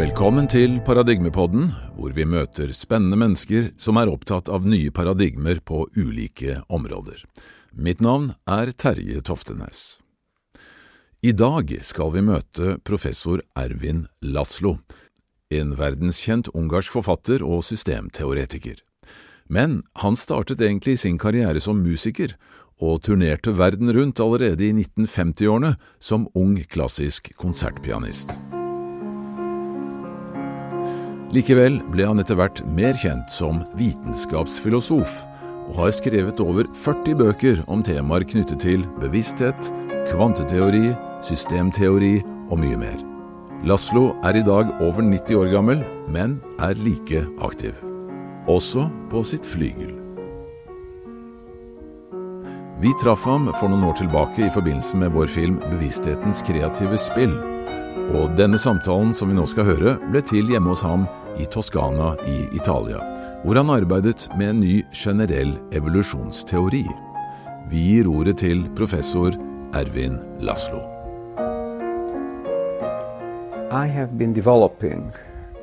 Velkommen til Paradigmepodden, hvor vi møter spennende mennesker som er opptatt av nye paradigmer på ulike områder. Mitt navn er Terje Toftenes. I dag skal vi møte professor Ervin Laszlo, en verdenskjent ungarsk forfatter og systemteoretiker. Men han startet egentlig sin karriere som musiker, og turnerte verden rundt allerede i 1950-årene som ung klassisk konsertpianist. Likevel ble han etter hvert mer kjent som vitenskapsfilosof, og har skrevet over 40 bøker om temaer knyttet til bevissthet, kvanteteori, systemteori og mye mer. Laslo er i dag over 90 år gammel, men er like aktiv. Også på sitt flygel. Vi traff ham for noen år tilbake i forbindelse med vår film Bevissthetens kreative spill, og denne samtalen som vi nå skal høre, ble til hjemme hos ham i Toskana i Italia, hvor han arbeidet med en ny generell evolusjonsteori. Vi gir ordet til professor Ervin Laszlo. I have been developing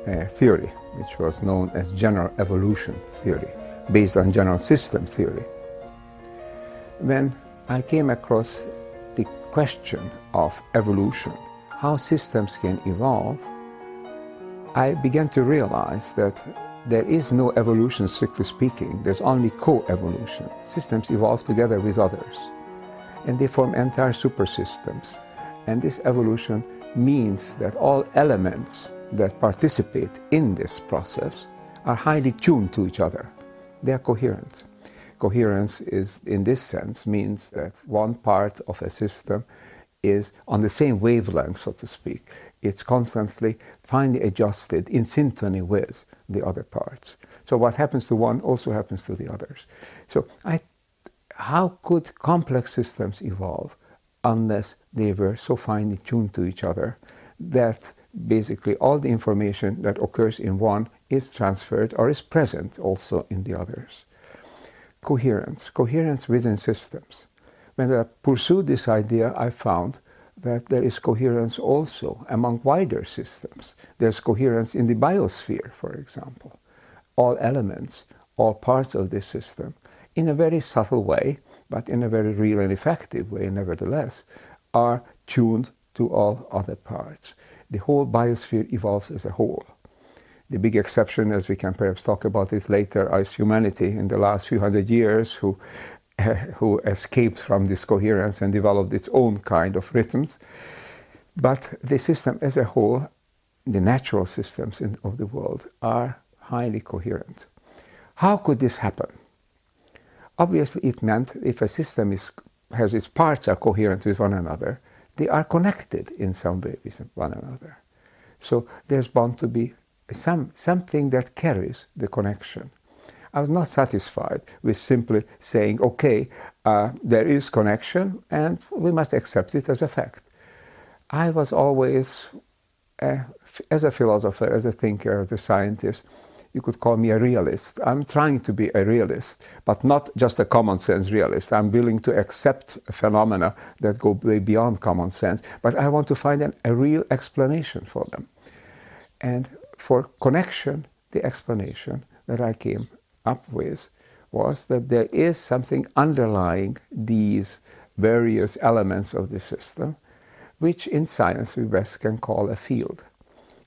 a theory which was known general evolution theory, based general system theory. When I came across the question of evolution, how systems can evolve, I began to realize that there is no evolution, strictly speaking. There's only co-evolution. Systems evolve together with others, and they form entire supersystems. And this evolution means that all elements that participate in this process are highly tuned to each other. They are coherent. Coherence is, in this sense, means that one part of a system is on the same wavelength, so to speak. It's constantly finely adjusted in synchrony with the other parts. So what happens to one also happens to the others. So I, how could complex systems evolve unless they were so finely tuned to each other that basically all the information that occurs in one is transferred or is present also in the others? Coherence, coherence within systems. When I pursued this idea, I found that there is coherence also among wider systems. There's coherence in the biosphere, for example. All elements, all parts of this system, in a very subtle way, but in a very real and effective way, nevertheless, are tuned to all other parts. The whole biosphere evolves as a whole. The big exception, as we can perhaps talk about it later, is humanity in the last few hundred years, who who escaped from this coherence and developed its own kind of rhythms. But the system as a whole, the natural systems in, of the world, are highly coherent. How could this happen? Obviously, it meant if a system is, has its parts are coherent with one another, they are connected in some way with one another. So there's bound to be some, something that carries the connection. I was not satisfied with simply saying, okay, uh, there is connection and we must accept it as a fact. I was always, uh, as a philosopher, as a thinker, as a scientist, you could call me a realist. I'm trying to be a realist, but not just a common sense realist. I'm willing to accept phenomena that go way beyond common sense, but I want to find an, a real explanation for them. And for connection, the explanation that I came up with was that there is something underlying these various elements of the system, which in science we best can call a field.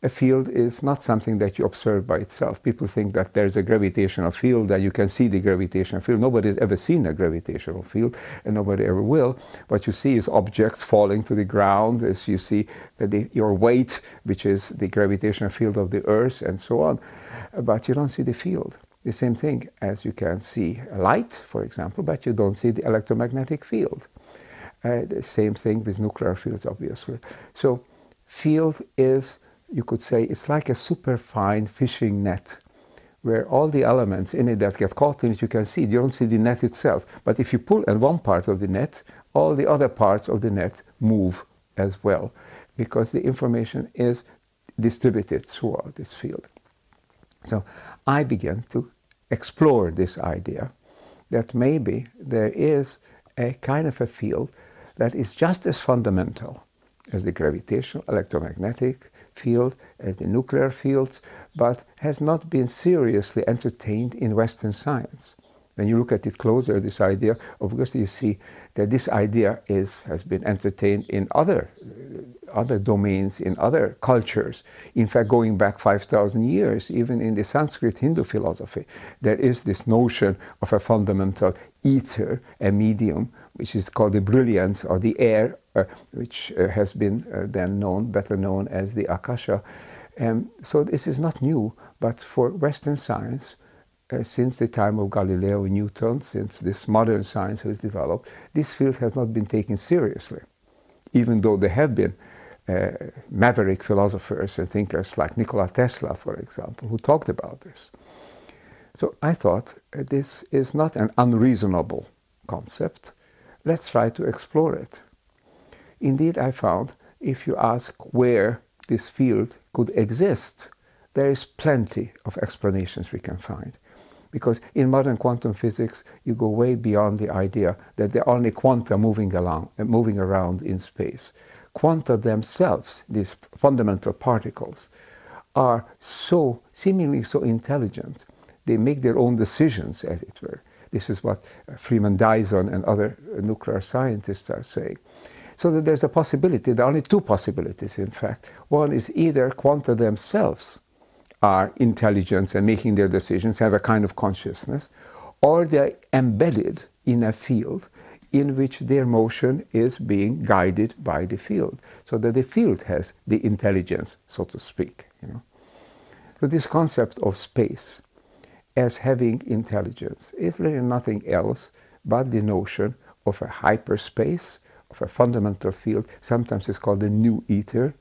A field is not something that you observe by itself. People think that there's a gravitational field, that you can see the gravitational field. Nobody's ever seen a gravitational field, and nobody ever will. What you see is objects falling to the ground, as you see the, your weight, which is the gravitational field of the Earth, and so on. But you don't see the field the same thing as you can see light, for example, but you don't see the electromagnetic field. Uh, the same thing with nuclear fields, obviously. So, field is, you could say, it's like a super fine fishing net where all the elements in it that get caught in it you can see. it. You don't see the net itself. But if you pull at one part of the net, all the other parts of the net move as well because the information is distributed throughout this field. So I began to explore this idea that maybe there is a kind of a field that is just as fundamental as the gravitational, electromagnetic field, as the nuclear fields, but has not been seriously entertained in Western science. When you look at it closer, this idea, of course, you see that this idea is, has been entertained in other, uh, other domains, in other cultures. In fact, going back 5,000 years, even in the Sanskrit Hindu philosophy, there is this notion of a fundamental ether, a medium, which is called the brilliance or the air, uh, which uh, has been uh, then known, better known as the Akasha. Um, so this is not new, but for Western science, uh, since the time of Galileo and Newton, since this modern science has developed, this field has not been taken seriously, even though there have been maverick philosophers and thinkers like Nikola Tesla, for example, who talked about this. So I thought uh, this is not an unreasonable concept. Let's try to explore it. Indeed, I found if you ask where this field could exist, there is plenty of explanations we can find. Because in modern quantum physics, you go way beyond the idea that there are only quanta moving, along, uh, moving around in space. Quanta themselves, these fundamental particles, are so seemingly so intelligent. They make their own decisions, as it were. This is what uh, Freeman Dyson and other nuclear scientists are saying. So that there's a possibility, there are only two possibilities, in fact. One is either quanta themselves are intelligent and making their decisions, have a kind of consciousness, or they're embedded in a field in which their motion is being guided by the field, so that the field has the intelligence, so to speak. You know? So this concept of space as having intelligence is really nothing else but the notion of a hyperspace, of a fundamental field, sometimes it's called the new ether,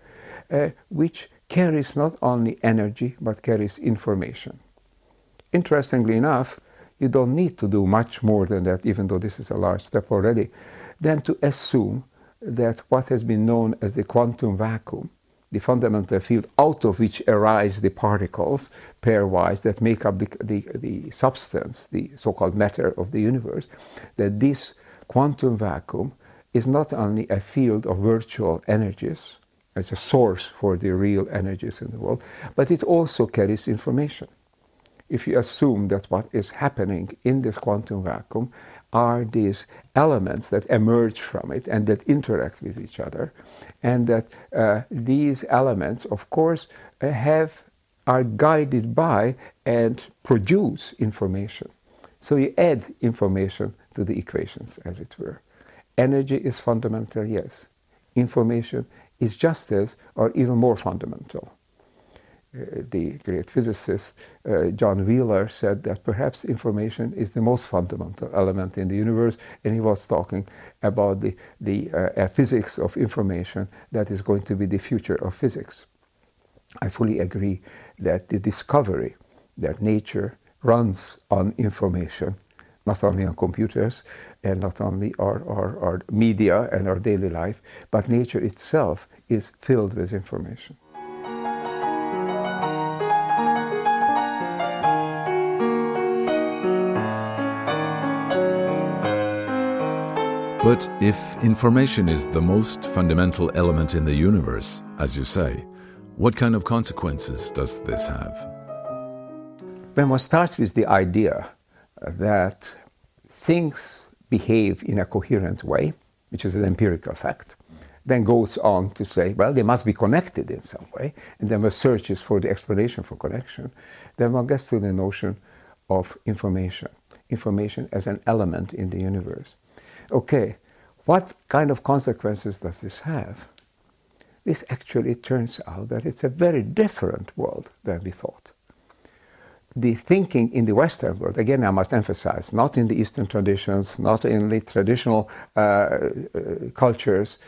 uh, which carries not only energy but carries information. Interestingly enough, you don't need to do much more than that, even though this is a large step already, than to assume that what has been known as the quantum vacuum, the fundamental field out of which arise the particles pairwise that make up the, the, the substance, the so called matter of the universe, that this quantum vacuum is not only a field of virtual energies, as a source for the real energies in the world, but it also carries information. If you assume that what is happening in this quantum vacuum are these elements that emerge from it and that interact with each other, and that uh, these elements, of course, uh, have are guided by and produce information. So you add information to the equations, as it were. Energy is fundamental, yes. Information is just as, or even more fundamental. Uh, the great physicist uh, John Wheeler said that perhaps information is the most fundamental element in the universe, and he was talking about the, the uh, physics of information that is going to be the future of physics. I fully agree that the discovery that nature runs on information not only on computers and not only our, our, our media and our daily life, but nature itself is filled with information. But if information is the most fundamental element in the universe, as you say, what kind of consequences does this have? When one starts with the idea that things behave in a coherent way, which is an empirical fact, then goes on to say, well, they must be connected in some way, and then one searches for the explanation for connection, then one gets to the notion of information, information as an element in the universe. Okay, what kind of consequences does this have? This actually turns out that it's a very different world than we thought the thinking in the Western world, again, I must emphasize, not in the Eastern traditions, not in the traditional uh, uh, cultures,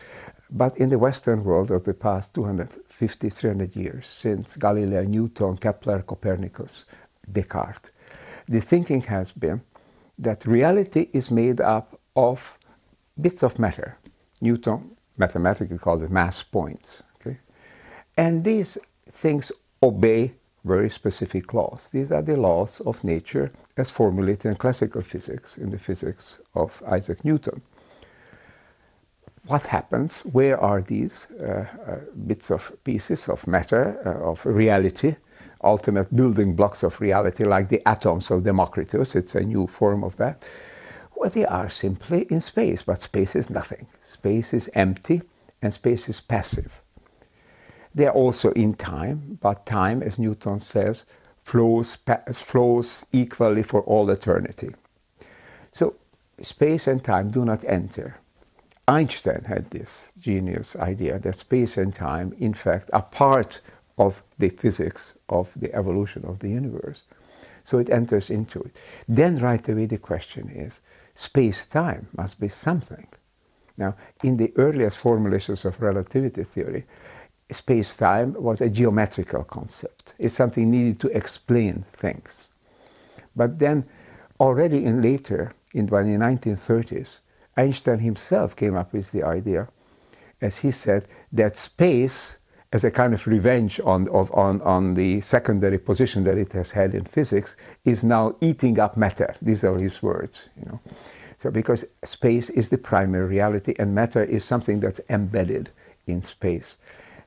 but in the Western world of the past 250, 300 years, since Galileo, Newton, Kepler, Copernicus, Descartes. The thinking has been that reality is made up of bits of matter. Newton mathematically called it mass points. Okay? And these things obey very specific laws. These are the laws of nature as formulated in classical physics, in the physics of Isaac Newton. what happens? Where are these uh, uh, bits of pieces of matter, uh, of reality, ultimate building blocks of reality, like the atoms of Democritus? It's a new form of that. Well, they are simply in space, but space is nothing. Space is empty and space is passive. They are also in time, but time, as Newton says, flows, flows equally for all eternity. So space and time do not enter. Einstein had this genius idea that space and time, in fact, are part of the physics of the evolution of the universe. So it enters into it. Then, right away, the question is space time must be something. Now, in the earliest formulations of relativity theory, space time was a geometrical concept. It's something needed to explain things. But then, already in later, in the 1930s, Einstein himself came up with the idea, as he said, that space, as a kind of revenge on, of, on, on the secondary position that it has had in physics, is now eating up matter. These are his words, you know. So because space is the primary reality and matter is something that's embedded in space.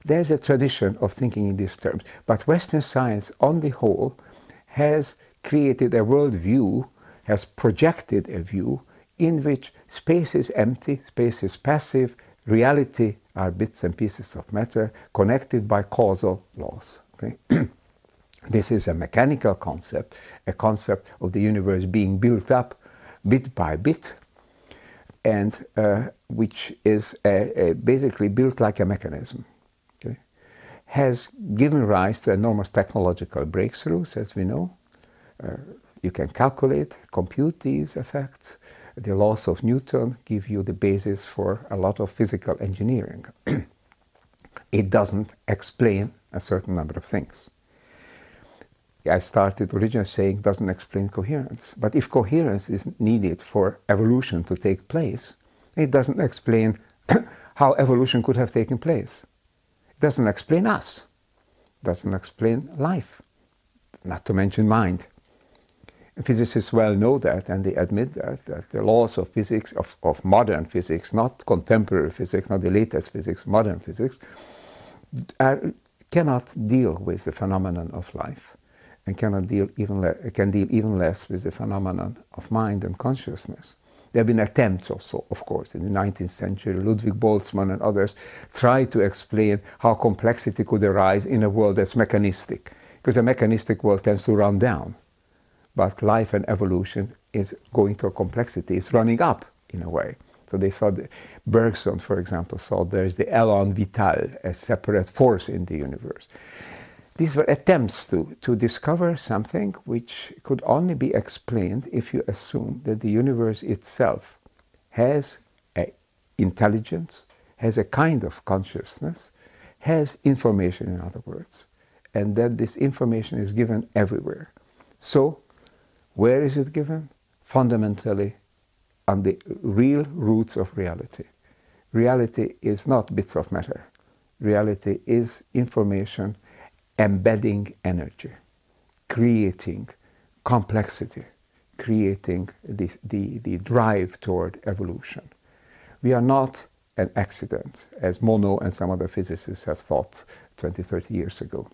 There's a tradition of thinking in these terms, but Western science, on the whole, has created a worldview, has projected a view in which space is empty, space is passive, reality are bits and pieces of matter connected by causal laws. Okay? this is a mechanical concept, a concept of the universe being built up bit by bit, and uh, which is a, a basically built like a mechanism. Okay? Has given rise to enormous technological breakthroughs, as we know. Uh, you can calculate, compute these effects the laws of Newton give you the basis for a lot of physical engineering. it doesn't explain a certain number of things. I started originally saying it doesn't explain coherence. But if coherence is needed for evolution to take place, it doesn't explain how evolution could have taken place. It doesn't explain us. It doesn't explain life, not to mention mind physicists well know that and they admit that, that the laws of physics, of, of modern physics, not contemporary physics, not the latest physics, modern physics, are, cannot deal with the phenomenon of life and cannot deal even le- can deal even less with the phenomenon of mind and consciousness. There have been attempts also, of course, in the 19th century. Ludwig Boltzmann and others tried to explain how complexity could arise in a world that's mechanistic, because a mechanistic world tends to run down but life and evolution is going to a complexity. It's running up in a way. So they saw the, Bergson, for example, saw there's the elan vital, a separate force in the universe. These were attempts to, to discover something which could only be explained if you assume that the universe itself has a intelligence, has a kind of consciousness, has information, in other words, and that this information is given everywhere. So where is it given? Fundamentally, on the real roots of reality. Reality is not bits of matter. Reality is information embedding energy, creating complexity, creating this, the, the drive toward evolution. We are not an accident, as Monod and some other physicists have thought 20, 30 years ago.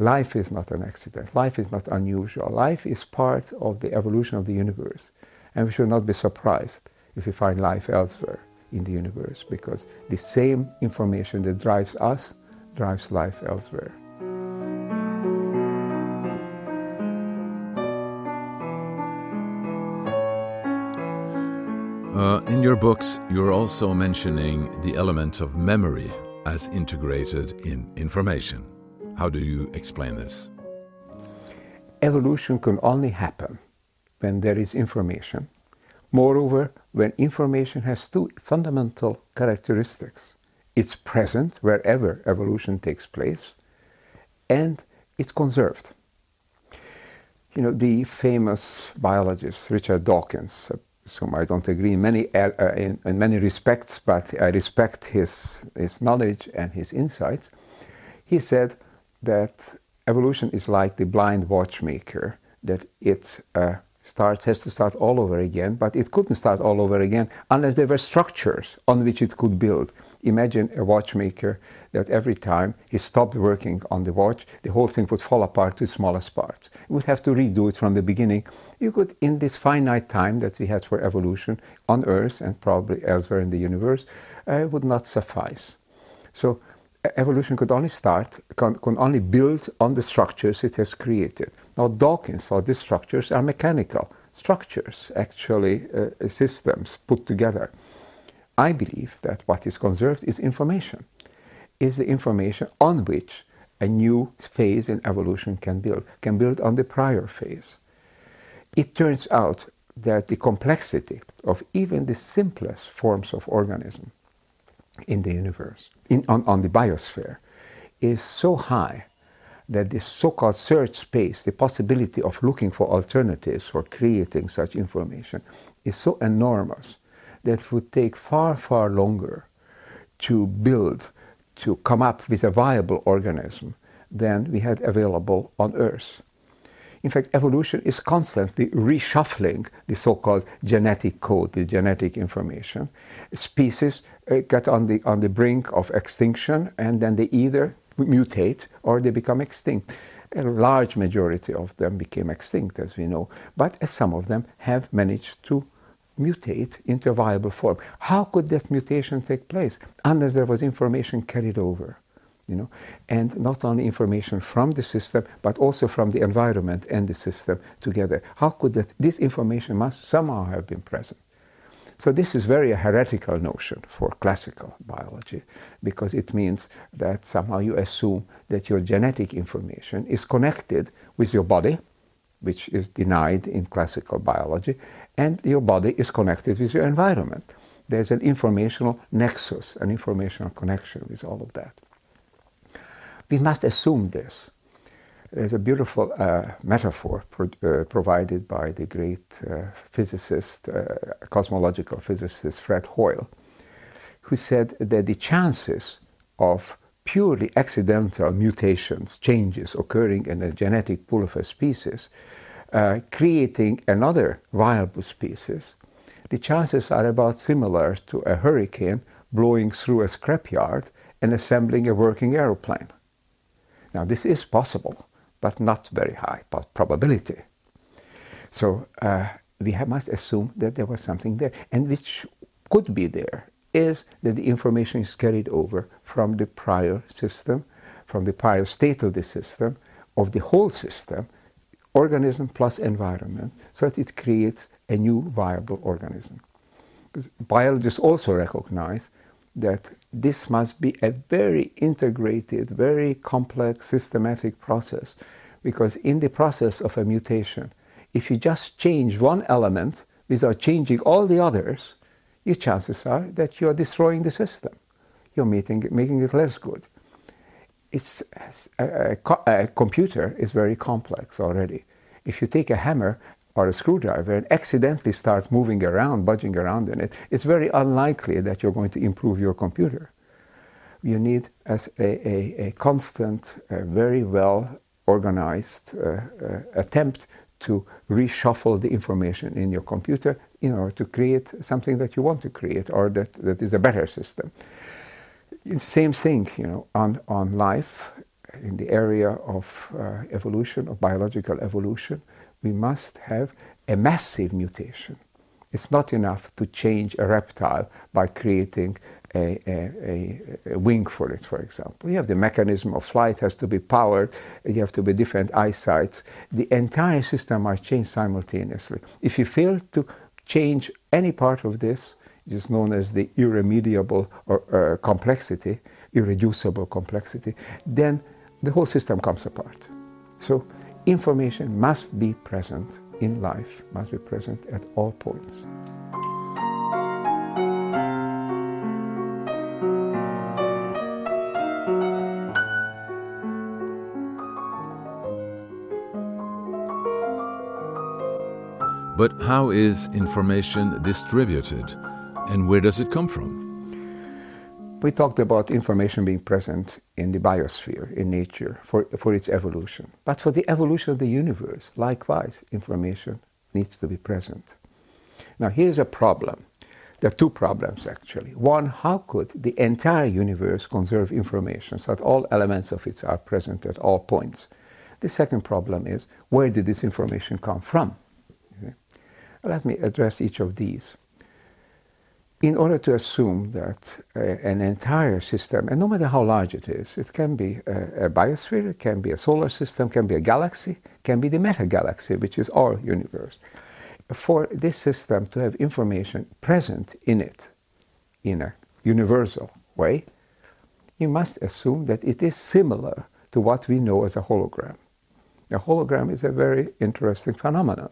Life is not an accident. Life is not unusual. Life is part of the evolution of the universe. And we should not be surprised if we find life elsewhere in the universe because the same information that drives us drives life elsewhere. Uh, in your books, you're also mentioning the element of memory as integrated in information. How do you explain this? Evolution can only happen when there is information. Moreover, when information has two fundamental characteristics it's present wherever evolution takes place, and it's conserved. You know, the famous biologist Richard Dawkins, with whom I don't agree in many, uh, in, in many respects, but I respect his, his knowledge and his insights, he said, that evolution is like the blind watchmaker, that it uh, start has to start all over again, but it couldn't start all over again unless there were structures on which it could build. Imagine a watchmaker that every time he stopped working on the watch, the whole thing would fall apart to its smallest parts. You would have to redo it from the beginning. You could, in this finite time that we had for evolution on Earth and probably elsewhere in the universe, uh, would not suffice. So evolution could only start, can, can only build on the structures it has created. Now, Dawkins thought these structures are mechanical structures, actually uh, systems put together. I believe that what is conserved is information, is the information on which a new phase in evolution can build, can build on the prior phase. It turns out that the complexity of even the simplest forms of organism in the universe in, on, on the biosphere is so high that this so-called search space, the possibility of looking for alternatives for creating such information, is so enormous that it would take far, far longer to build, to come up with a viable organism than we had available on Earth. In fact, evolution is constantly reshuffling the so-called genetic code, the genetic information. Species uh, get on the, on the brink of extinction and then they either mutate or they become extinct. A large majority of them became extinct, as we know, but some of them have managed to mutate into a viable form. How could that mutation take place unless there was information carried over? You know, and not only information from the system, but also from the environment and the system together. How could that, this information must somehow have been present. So this is very a heretical notion for classical biology, because it means that somehow you assume that your genetic information is connected with your body, which is denied in classical biology, and your body is connected with your environment. There's an informational nexus, an informational connection with all of that. We must assume this. There's a beautiful uh, metaphor pro uh, provided by the great uh, physicist, uh, cosmological physicist Fred Hoyle, who said that the chances of purely accidental mutations, changes occurring in the genetic pool of a species, uh, creating another viable species, the chances are about similar to a hurricane blowing through a scrapyard and assembling a working aeroplane. Now, this is possible, but not very high probability. So uh, we must assume that there was something there, and which could be there is that the information is carried over from the prior system, from the prior state of the system, of the whole system, organism plus environment, so that it creates a new viable organism. Biologists also recognize that this must be a very integrated, very complex, systematic process. Because in the process of a mutation, if you just change one element without changing all the others, your chances are that you are destroying the system. You're making, making it less good. It's, a, a, a computer is very complex already. If you take a hammer or a screwdriver and accidentally start moving around, budging around in it, it's very unlikely that you're going to improve your computer. You need as a, a, a constant, uh, very well organized uh, uh, attempt to reshuffle the information in your computer in order to create something that you want to create or that, that is a better system. Same thing, you know, on, on life, in the area of uh, evolution, of biological evolution we must have a massive mutation. It's not enough to change a reptile by creating a, a, a, wing for it, for example. You have the mechanism of flight has to be powered, you have to be different eyesights. The entire system might change simultaneously. If you fail to change any part of this, it is known as the irremediable or, uh, complexity, irreducible complexity, then the whole system comes apart. So information must be present in life, must be present at all points. But how is information distributed and where does it come from? We talked about information being present in the biosphere, in nature, for, for its evolution. But for the evolution of the universe, likewise, information needs to be present. Now, here's a problem. There are two problems actually. One, how could the entire universe conserve information so that all elements of it are present at all points? The second problem is where did this information come from? Okay. Let me address each of these. In order to assume that uh, an entire system, and no matter how large it is, it can be a, a biosphere, it can be a solar system, can be a galaxy, can be the meta galaxy, which is our universe for this system to have information present in it in a universal way, you must assume that it is similar to what we know as a hologram. A hologram is a very interesting phenomenon.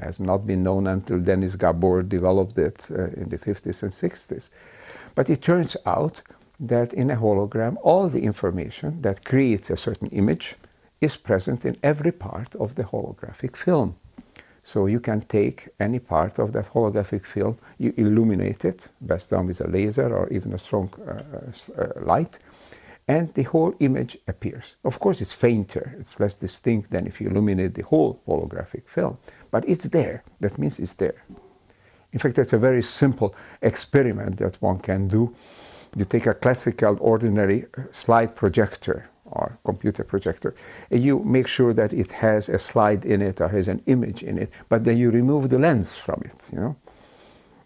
Has not been known until Denis Gabor developed it uh, in the 50s and 60s. But it turns out that in a hologram, all the information that creates a certain image is present in every part of the holographic film. So you can take any part of that holographic film, you illuminate it, best done with a laser or even a strong uh, uh, uh, light, and the whole image appears. Of course, it's fainter, it's less distinct than if you illuminate the whole holographic film, but it's there. That means it's there. In fact, it's a very simple experiment that one can do. You take a classical, ordinary uh, slide projector, or computer projector. And you make sure that it has a slide in it or has an image in it, but then you remove the lens from it, you know.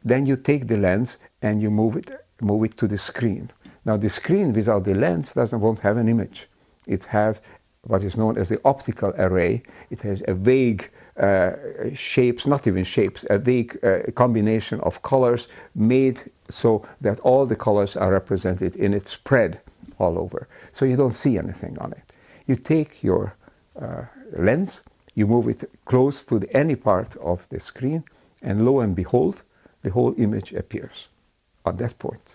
Then you take the lens and you move it, move it to the screen. Now the screen without the lens doesn't won't have an image. It have what is known as the optical array. It has a vague uh, shapes, not even shapes, a vague uh, combination of colors made so that all the colors are represented in its spread all over. So you don't see anything on it. You take your uh, lens, you move it close to the, any part of the screen, and lo and behold, the whole image appears at that point.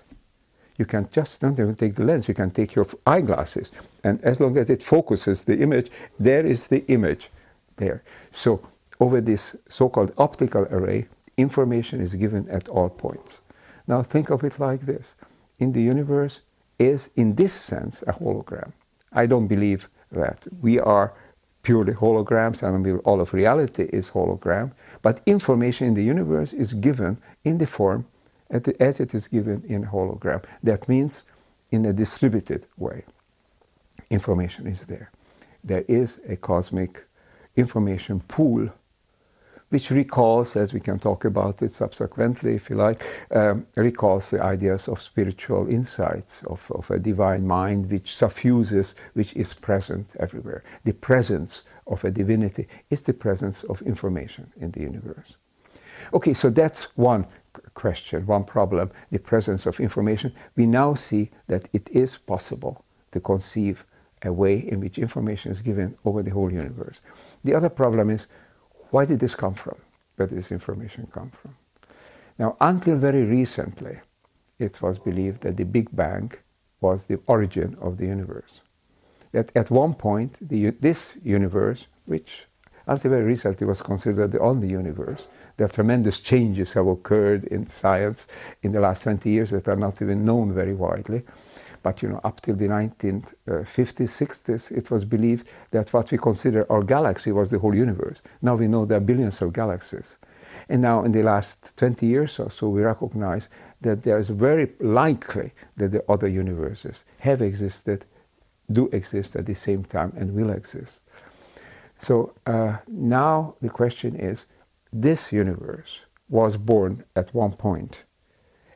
You can just don't even take the lens, you can take your eyeglasses, and as long as it focuses the image, there is the image there. So over this so-called optical array, information is given at all points. Now think of it like this. In the universe, is, in this sense, a hologram. I don't believe that. We are purely holograms. I don't all of reality is hologram. But information in the universe is given in the form as it is given in hologram. That means in a distributed way. Information is there. There is a cosmic information pool which recalls, as we can talk about it subsequently, if you like, um, recalls the ideas of spiritual insights, of, of a divine mind which suffuses, which is present everywhere. The presence of a divinity is the presence of information in the universe. Okay, so that's one question, one problem, the presence of information. We now see that it is possible to conceive a way in which information is given over the whole universe. The other problem is why did this come from? Where did this information come from? Now, until very recently, it was believed that the Big Bang was the origin of the universe. That at one point, the, this universe, which until very recently was considered the only universe, that tremendous changes have occurred in science in the last 20 years that are not even known very widely. But you know, up till the 1950s, uh, 60s, it was believed that what we consider our galaxy was the whole universe. Now we know there are billions of galaxies. And now, in the last 20 years or so, we recognize that there is very likely that the other universes have existed, do exist at the same time, and will exist. So uh, now the question is this universe was born at one point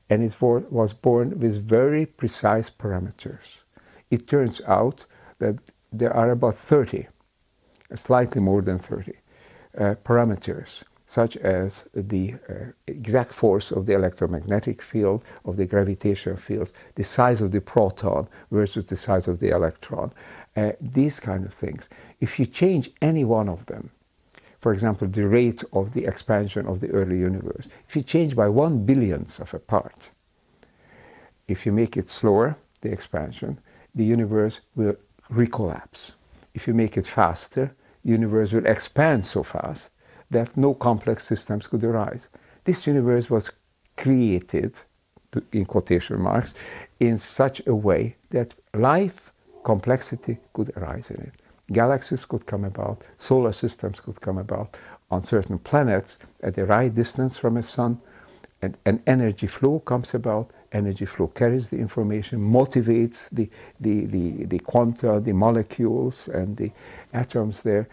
and it was born with very precise parameters. It turns out that there are about 30, slightly more than 30, uh, parameters, such as the uh, exact force of the electromagnetic field, of the gravitational fields, the size of the proton versus the size of the electron, uh, these kind of things. If you change any one of them, for example, the rate of the expansion of the early universe. If you change by one billionth of a part, if you make it slower, the expansion, the universe will recollapse. If you make it faster, the universe will expand so fast that no complex systems could arise. This universe was created, in quotation marks, in such a way that life complexity could arise in it. Galaxies could come about, solar systems could come about on certain planets at the right distance from a sun, and an energy flow comes about. Energy flow carries the information, motivates the, the, the, the quanta, the molecules, and the atoms there,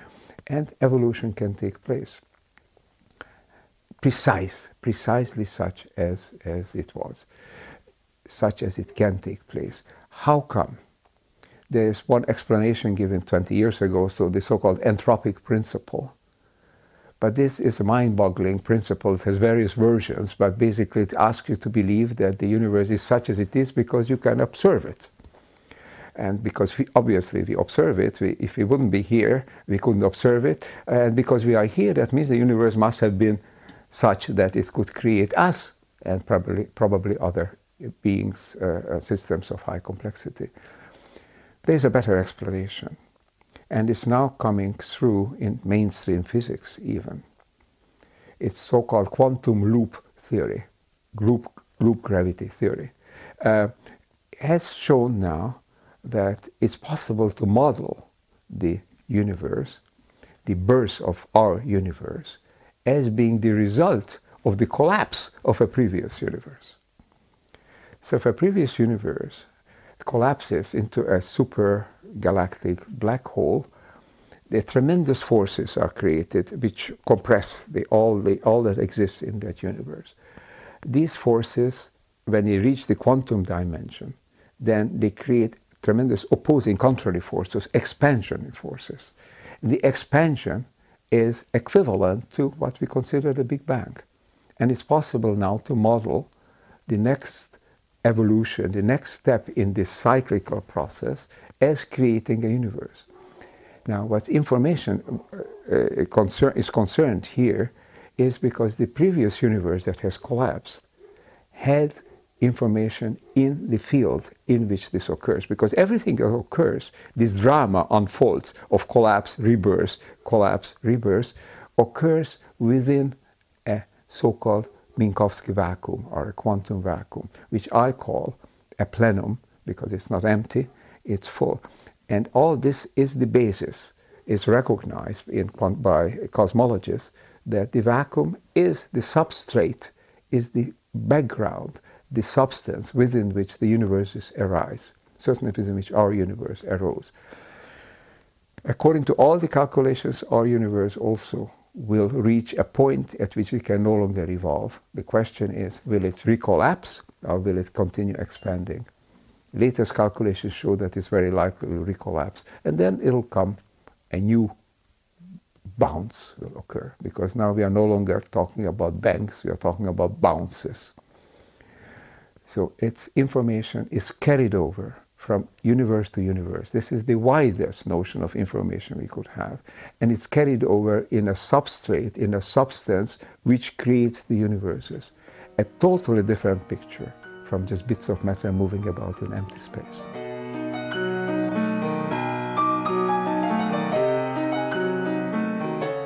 and evolution can take place. Precise, precisely such as, as it was, such as it can take place. How come? There's one explanation given 20 years ago, so the so called anthropic principle but this is a mind boggling principle. It has various versions, but basically it asks you to believe that the universe is such as it is because you can observe it. And because we, obviously we observe it, we, if we wouldn't be here, we couldn't observe it. And because we are here, that means the universe must have been such that it could create us and probably, probably other beings, uh, uh systems of high complexity. There's a better explanation and it's now coming through in mainstream physics even. It's so-called quantum loop theory, loop, loop gravity theory. Uh, has shown now that it's possible to model the universe, the birth of our universe, as being the result of the collapse of a previous universe. So if a previous universe collapses into a super galactic black hole, the tremendous forces are created which compress the, all, the, all that exists in that universe. These forces, when they reach the quantum dimension, then they create tremendous opposing contrary forces, expansion forces. The expansion is equivalent to what we consider the Big Bang. And it's possible now to model the next evolution, the next step in this cyclical process as creating a universe. Now, what information uh, uh, concern, is concerned here is because the previous universe that has collapsed had information in the field in which this occurs. Because everything that occurs, this drama unfolds of collapse, rebirth, collapse, rebirth, occurs within a so called Minkowski vacuum or a quantum vacuum, which I call a plenum because it's not empty, it's full. And all this is the basis, is recognized in, by cosmologists that the vacuum is the substrate, is the background, the substance within which the universes arise, certainly within which our universe arose. According to all the calculations, our universe also will reach a point at which it can no longer evolve. The question is, will it recollapse or will it continue expanding? Latest calculations show that it's very likely to recollapse. And then it'll come a new bounce will occur because now we are no longer talking about bangs, we are talking about bounces. So its information is carried over from universe to universe. This is the widest notion of information we could have. And it's carried over in a substrate, in a substance which creates the universes. A totally different picture from just bits of matter moving about in empty space.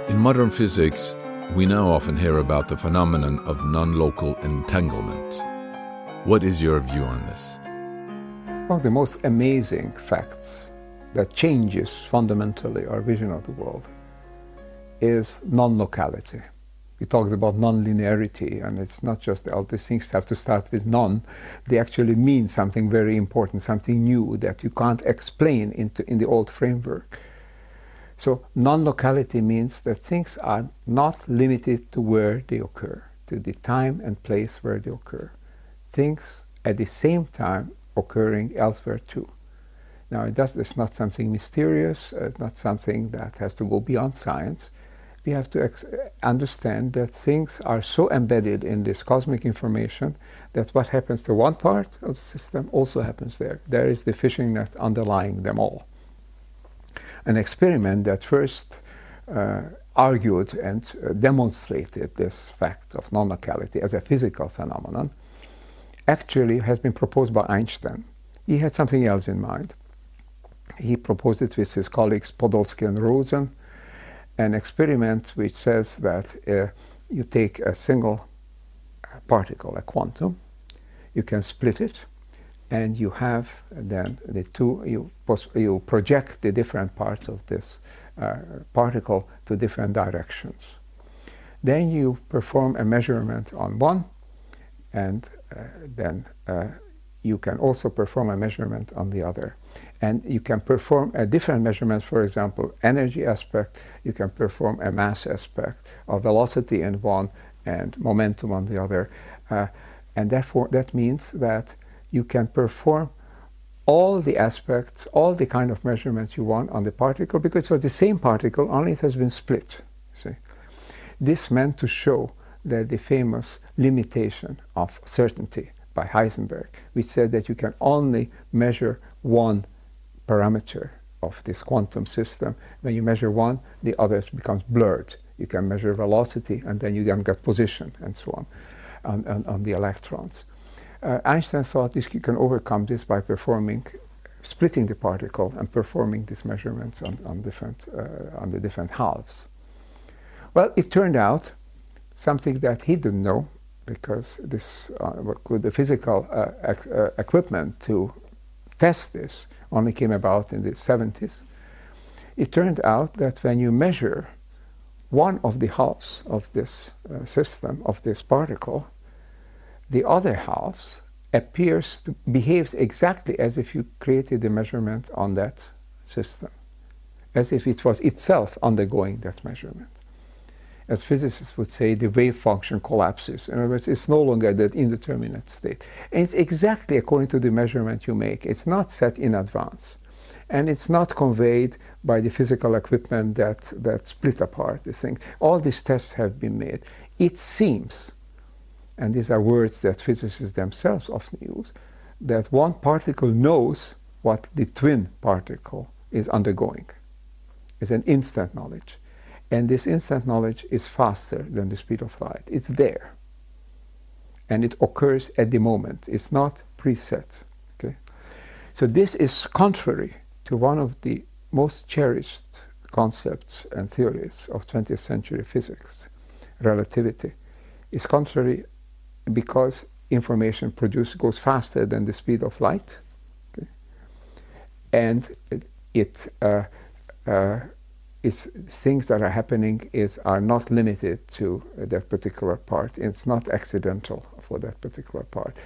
In modern physics, we now often hear about the phenomenon of non local entanglement. What is your view on this? One of the most amazing facts that changes fundamentally our vision of the world is non locality we talked about non-linearity, and it's not just all these things have to start with non. They actually mean something very important, something new that you can't explain into, in the old framework. So non-locality means that things are not limited to where they occur, to the time and place where they occur. Things at the same time occurring elsewhere too. Now, it does, it's not something mysterious, it's not something that has to go beyond science we have to understand that things are so embedded in this cosmic information that what happens to one part of the system also happens there. There is the fishing net underlying them all. An experiment that first uh, argued and uh, demonstrated this fact of non locality as a physical phenomenon actually has been proposed by Einstein. He had something else in mind. He proposed it with his colleagues Podolsky and Rosen an experiment which says that uh, you take a single particle, a quantum, you can split it, and you have then the two, you, you project the different parts of this uh, particle to different directions. Then you perform a measurement on one, and uh, then uh, you can also perform a measurement on the other. And you can perform a different measurement, for example, energy aspect, you can perform a mass aspect of velocity in one and momentum on the other. Uh, and therefore, that means that you can perform all the aspects, all the kind of measurements you want on the particle because it was the same particle, only it has been split. See? This meant to show that the famous limitation of certainty by Heisenberg, which said that you can only measure one parameter of this quantum system. When you measure one, the others becomes blurred. You can measure velocity, and then you then get position and so on on, on, on the electrons. Uh, Einstein thought this, you can overcome this by performing, splitting the particle and performing these measurements on, on, different, uh, on the different halves. Well, it turned out something that he didn't know because this, uh, the physical uh, uh, equipment to test this only came about in the 70s. It turned out that when you measure one of the halves of this uh, system, of this particle, the other half appears to behaves exactly as if you created the measurement on that system, as if it was itself undergoing that measurement as physicists would say, the wave function collapses. In other words, it's no longer that indeterminate state. And it's exactly according to the measurement you make. It's not set in advance. And it's not conveyed by the physical equipment that, that split apart the thing. All these tests have been made. It seems, and these are words that physicists themselves often use, that one particle knows what the twin particle is undergoing. It's an instant knowledge. And this instant knowledge is faster than the speed of light. It's there. And it occurs at the moment. It's not preset. Okay? So this is contrary to one of the most cherished concepts and theories of 20th century physics, relativity. It's contrary because information produced goes faster than the speed of light. Okay? And it, uh, uh, is things that are happening is are not limited to that particular part. It's not accidental for that particular part.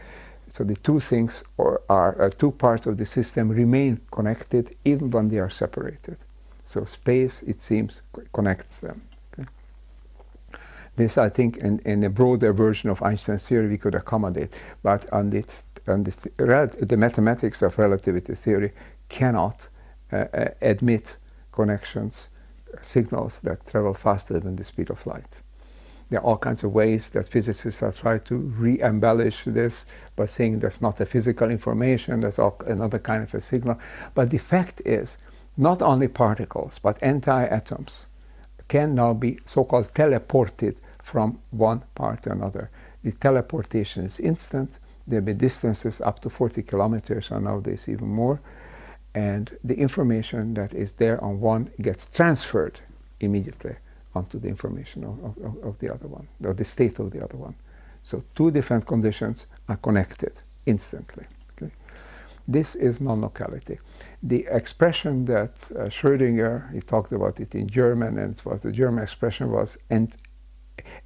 So the two things or are uh, two parts of the system remain connected even when they are separated. So space, it seems, connects them. Okay? This, I think, in, in a broader version of Einstein's theory, we could accommodate. But on, this, on the mathematics of relativity theory cannot uh, uh, admit connections signals that travel faster than the speed of light. There are all kinds of ways that physicists have tried to re-embellish this by saying that's not a physical information, that's another kind of a signal. But the fact is, not only particles, but entire atoms can now be so-called teleported from one part to another. The teleportation is instant. There be distances up to 40 kilometers, or nowadays even more and the information that is there on one gets transferred immediately onto the information of, of, of, the other one, or the state of the other one. So two different conditions are connected instantly. Okay? This is non-locality. The expression that uh, Schrödinger, he talked about it in German, and it was the German expression was Ent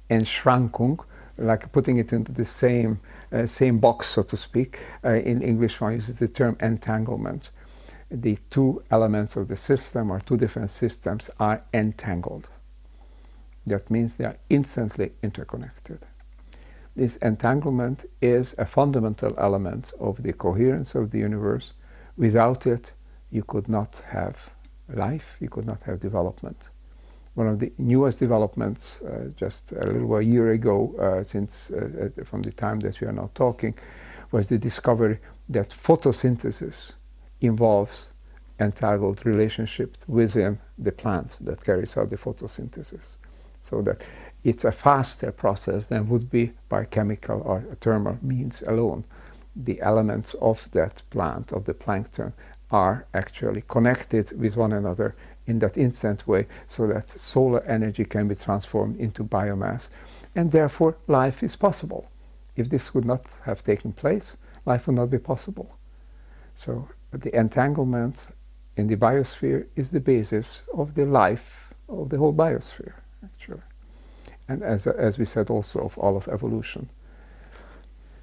Entschrankung, like putting it into the same, uh, same box, so to speak. Uh, in English, one uses the term entanglement the two elements of the system or two different systems are entangled. That means they are instantly interconnected. This entanglement is a fundamental element of the coherence of the universe. Without it, you could not have life, you could not have development. One of the newest developments, uh, just a little a year ago, uh, since uh, from the time that we are now talking, was the discovery that photosynthesis involves entangled relationship within the plant that carries out the photosynthesis. So that it's a faster process than would be by chemical or thermal means alone. The elements of that plant, of the plankton, are actually connected with one another in that instant way so that solar energy can be transformed into biomass. And therefore, life is possible. If this would not have taken place, life would not be possible So the entanglement in the biosphere is the basis of the life of the whole biosphere, actually. And as, as we said also of all of evolution.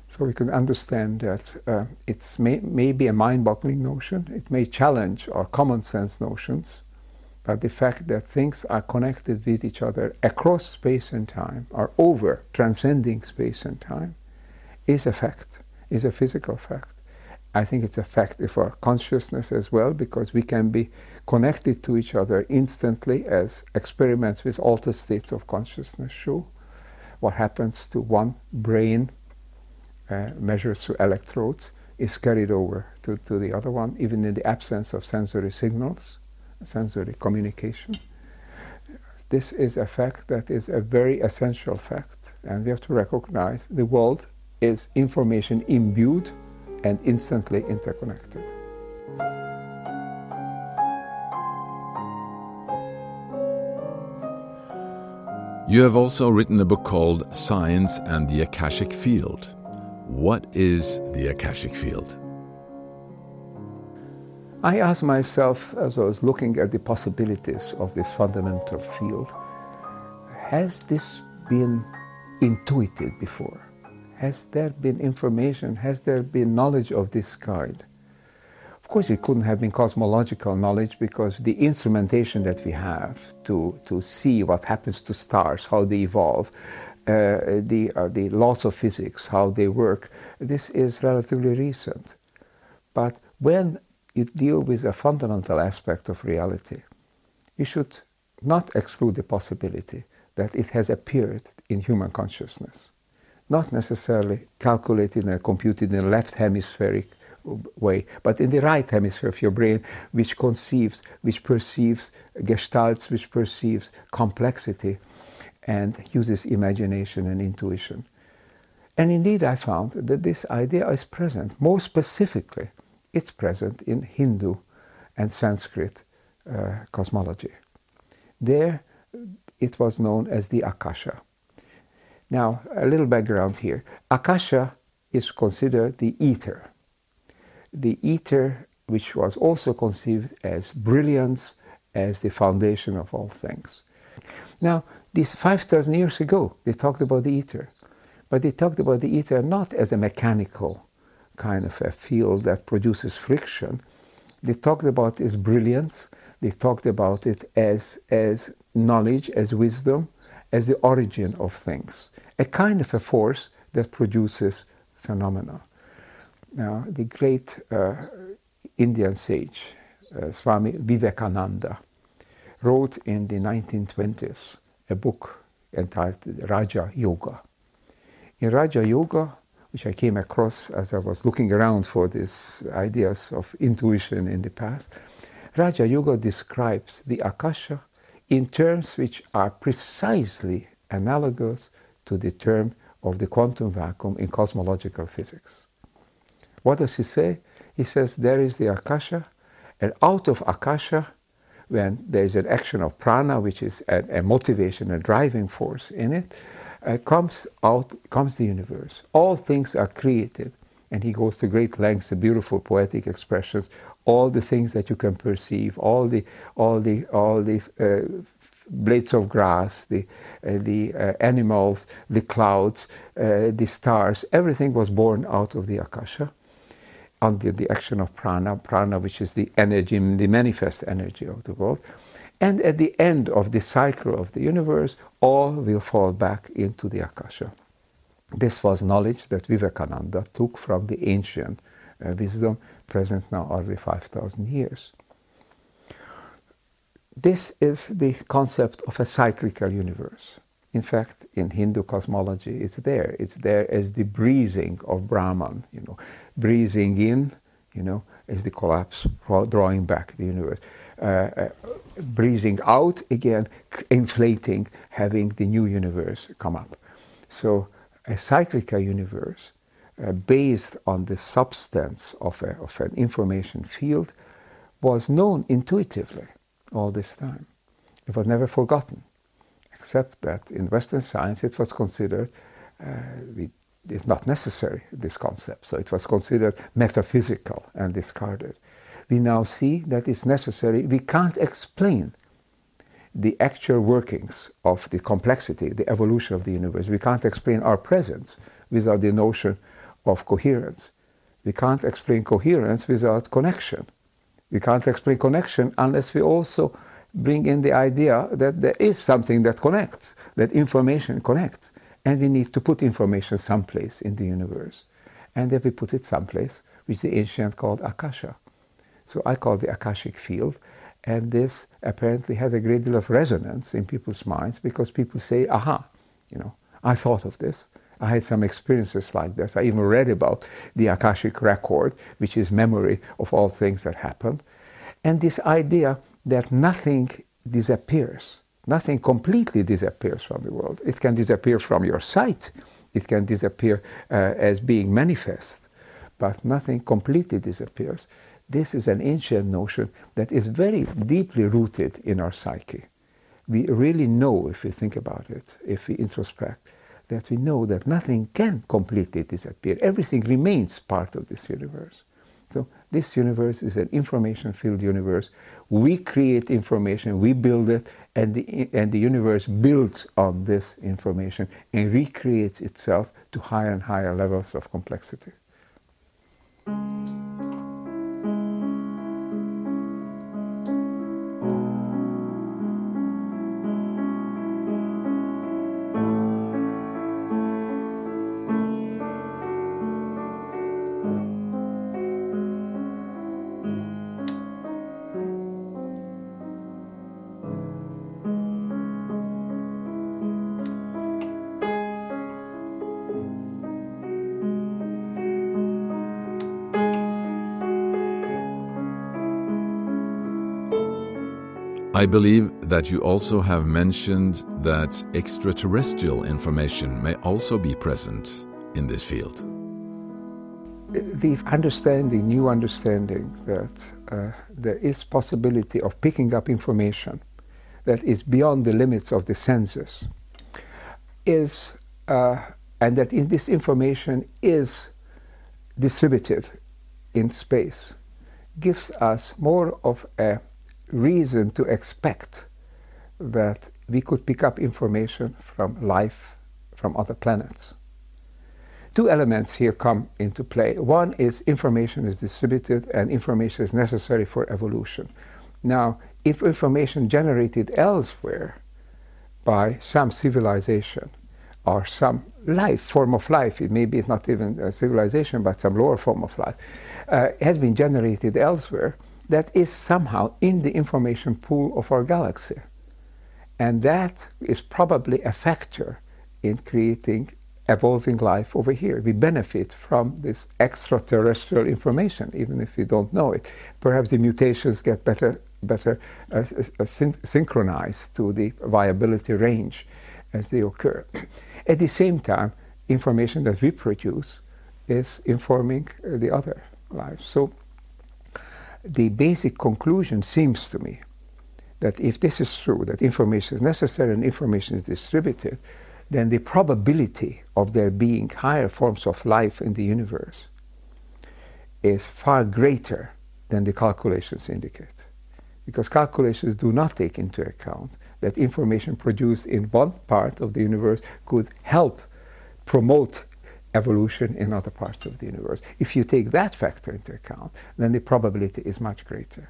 So we can understand that uh, it may, may be a mind-boggling notion, it may challenge our common sense notions, but the fact that things are connected with each other across space and time, are over transcending space and time, is a fact, is a physical fact. I think it's a fact of our consciousness as well, because we can be connected to each other instantly, as experiments with altered states of consciousness show. What happens to one brain uh, measured through electrodes is carried over to, to the other one, even in the absence of sensory signals, sensory communication. This is a fact that is a very essential fact, and we have to recognize the world is information imbued and instantly interconnected. You have also written a book called Science and the Akashic Field. What is the Akashic Field? I asked myself as I was looking at the possibilities of this fundamental field has this been intuited before? Has there been information? Has there been knowledge of this kind? Of course, it couldn't have been cosmological knowledge because the instrumentation that we have to, to see what happens to stars, how they evolve, uh, the, uh, the laws of physics, how they work, this is relatively recent. But when you deal with a fundamental aspect of reality, you should not exclude the possibility that it has appeared in human consciousness not necessarily calculated and computed in a left hemispheric way, but in the right hemisphere of your brain, which conceives, which perceives gestalts, which perceives complexity, and uses imagination and intuition. And indeed, I found that this idea is present. More specifically, it's present in Hindu and Sanskrit uh, cosmology. There, it was known as the Akasha. Now, a little background here. Akasha is considered the ether. The ether, which was also conceived as brilliance, as the foundation of all things. Now, this 5,000 years ago, they talked about the ether, but they talked about the ether not as a mechanical kind of a field that produces friction. They talked about its brilliance, they talked about it as, as knowledge, as wisdom, as the origin of things, a kind of a force that produces phenomena. Now, the great uh, Indian sage, uh, Swami Vivekananda, wrote in the 1920s a book entitled Raja Yoga. In Raja Yoga, which I came across as I was looking around for these ideas of intuition in the past, Raja Yoga describes the Akasha in terms which are precisely analogous to the term of the quantum vacuum in cosmological physics. What does he say? He says there is the Akasha, and out of Akasha, when there is an action of prana, which is a, a motivation, a driving force in it, uh, comes out comes the universe. All things are created, and he goes to great lengths, the beautiful poetic expressions all the things that you can perceive, all the, all the, all the uh, blades of grass, the, uh, the uh, animals, the clouds, uh, the stars, everything was born out of the Akasha under the action of prana, prana which is the energy, the manifest energy of the world. And at the end of the cycle of the universe, all will fall back into the Akasha. This was knowledge that Vivekananda took from the ancient uh, wisdom present now already 5,000 years. This is the concept of a cyclical universe. In fact, in Hindu cosmology, it's there. It's there as the breathing of Brahman, you know, breathing in, you know, as the collapse, drawing back the universe. Uh, uh, breathing out again, inflating, having the new universe come up. So, a cyclical universe uh, based on the substance of, a, of an information field was known intuitively all this time. It was never forgotten, except that in Western science it was considered, uh, is not necessary, this concept. So it was considered metaphysical and discarded. We now see that it's necessary. We can't explain the actual workings of the complexity, the evolution of the universe. We can't explain our presence without the notion of coherence. We can't explain coherence without connection. We can't explain connection unless we also bring in the idea that there is something that connects, that information connects. And we need to put information someplace in the universe. And then we put it someplace, which the ancient called Akasha. So I call the Akashic field. And this apparently has a great deal of resonance in people's minds because people say, aha, you know, I thought of this. I had some experiences like this. I even read about the Akashic record, which is memory of all things that happened. And this idea that nothing disappears, nothing completely disappears from the world. It can disappear from your sight, it can disappear uh, as being manifest, but nothing completely disappears. This is an ancient notion that is very deeply rooted in our psyche. We really know, if we think about it, if we introspect, that we know that nothing can completely disappear. Everything remains part of this universe. So this universe is an information-filled universe. We create information, we build it, and the, and the universe builds on this information and recreates itself to higher and higher levels of complexity. I believe that you also have mentioned that extraterrestrial information may also be present in this field. The understanding, new understanding that uh, there is possibility of picking up information that is beyond the limits of the senses is, uh, and that in this information is distributed in space, gives us more of a reason to expect that we could pick up information from life from other planets. Two elements here come into play. One is information is distributed and information is necessary for evolution. Now, if information generated elsewhere by some civilization or some life, form of life, it maybe it's not even a civilization, but some lower form of life, uh, has been generated elsewhere, that is somehow in the information pool of our galaxy. And that is probably a factor in creating evolving life over here. We benefit from this extraterrestrial information, even if we don't know it. Perhaps the mutations get better, better uh, uh, syn synchronized to the viability range as they occur. At the same time, information that we produce is informing uh, the other lives. So the basic conclusion seems to me that if this is true, that information is necessary and information is distributed, then the probability of there being higher forms of life in the universe is far greater than the calculations indicate. Because calculations do not take into account that information produced in one part of the universe could help promote evolution in other parts of the universe. If you take that factor into account, then the probability is much greater.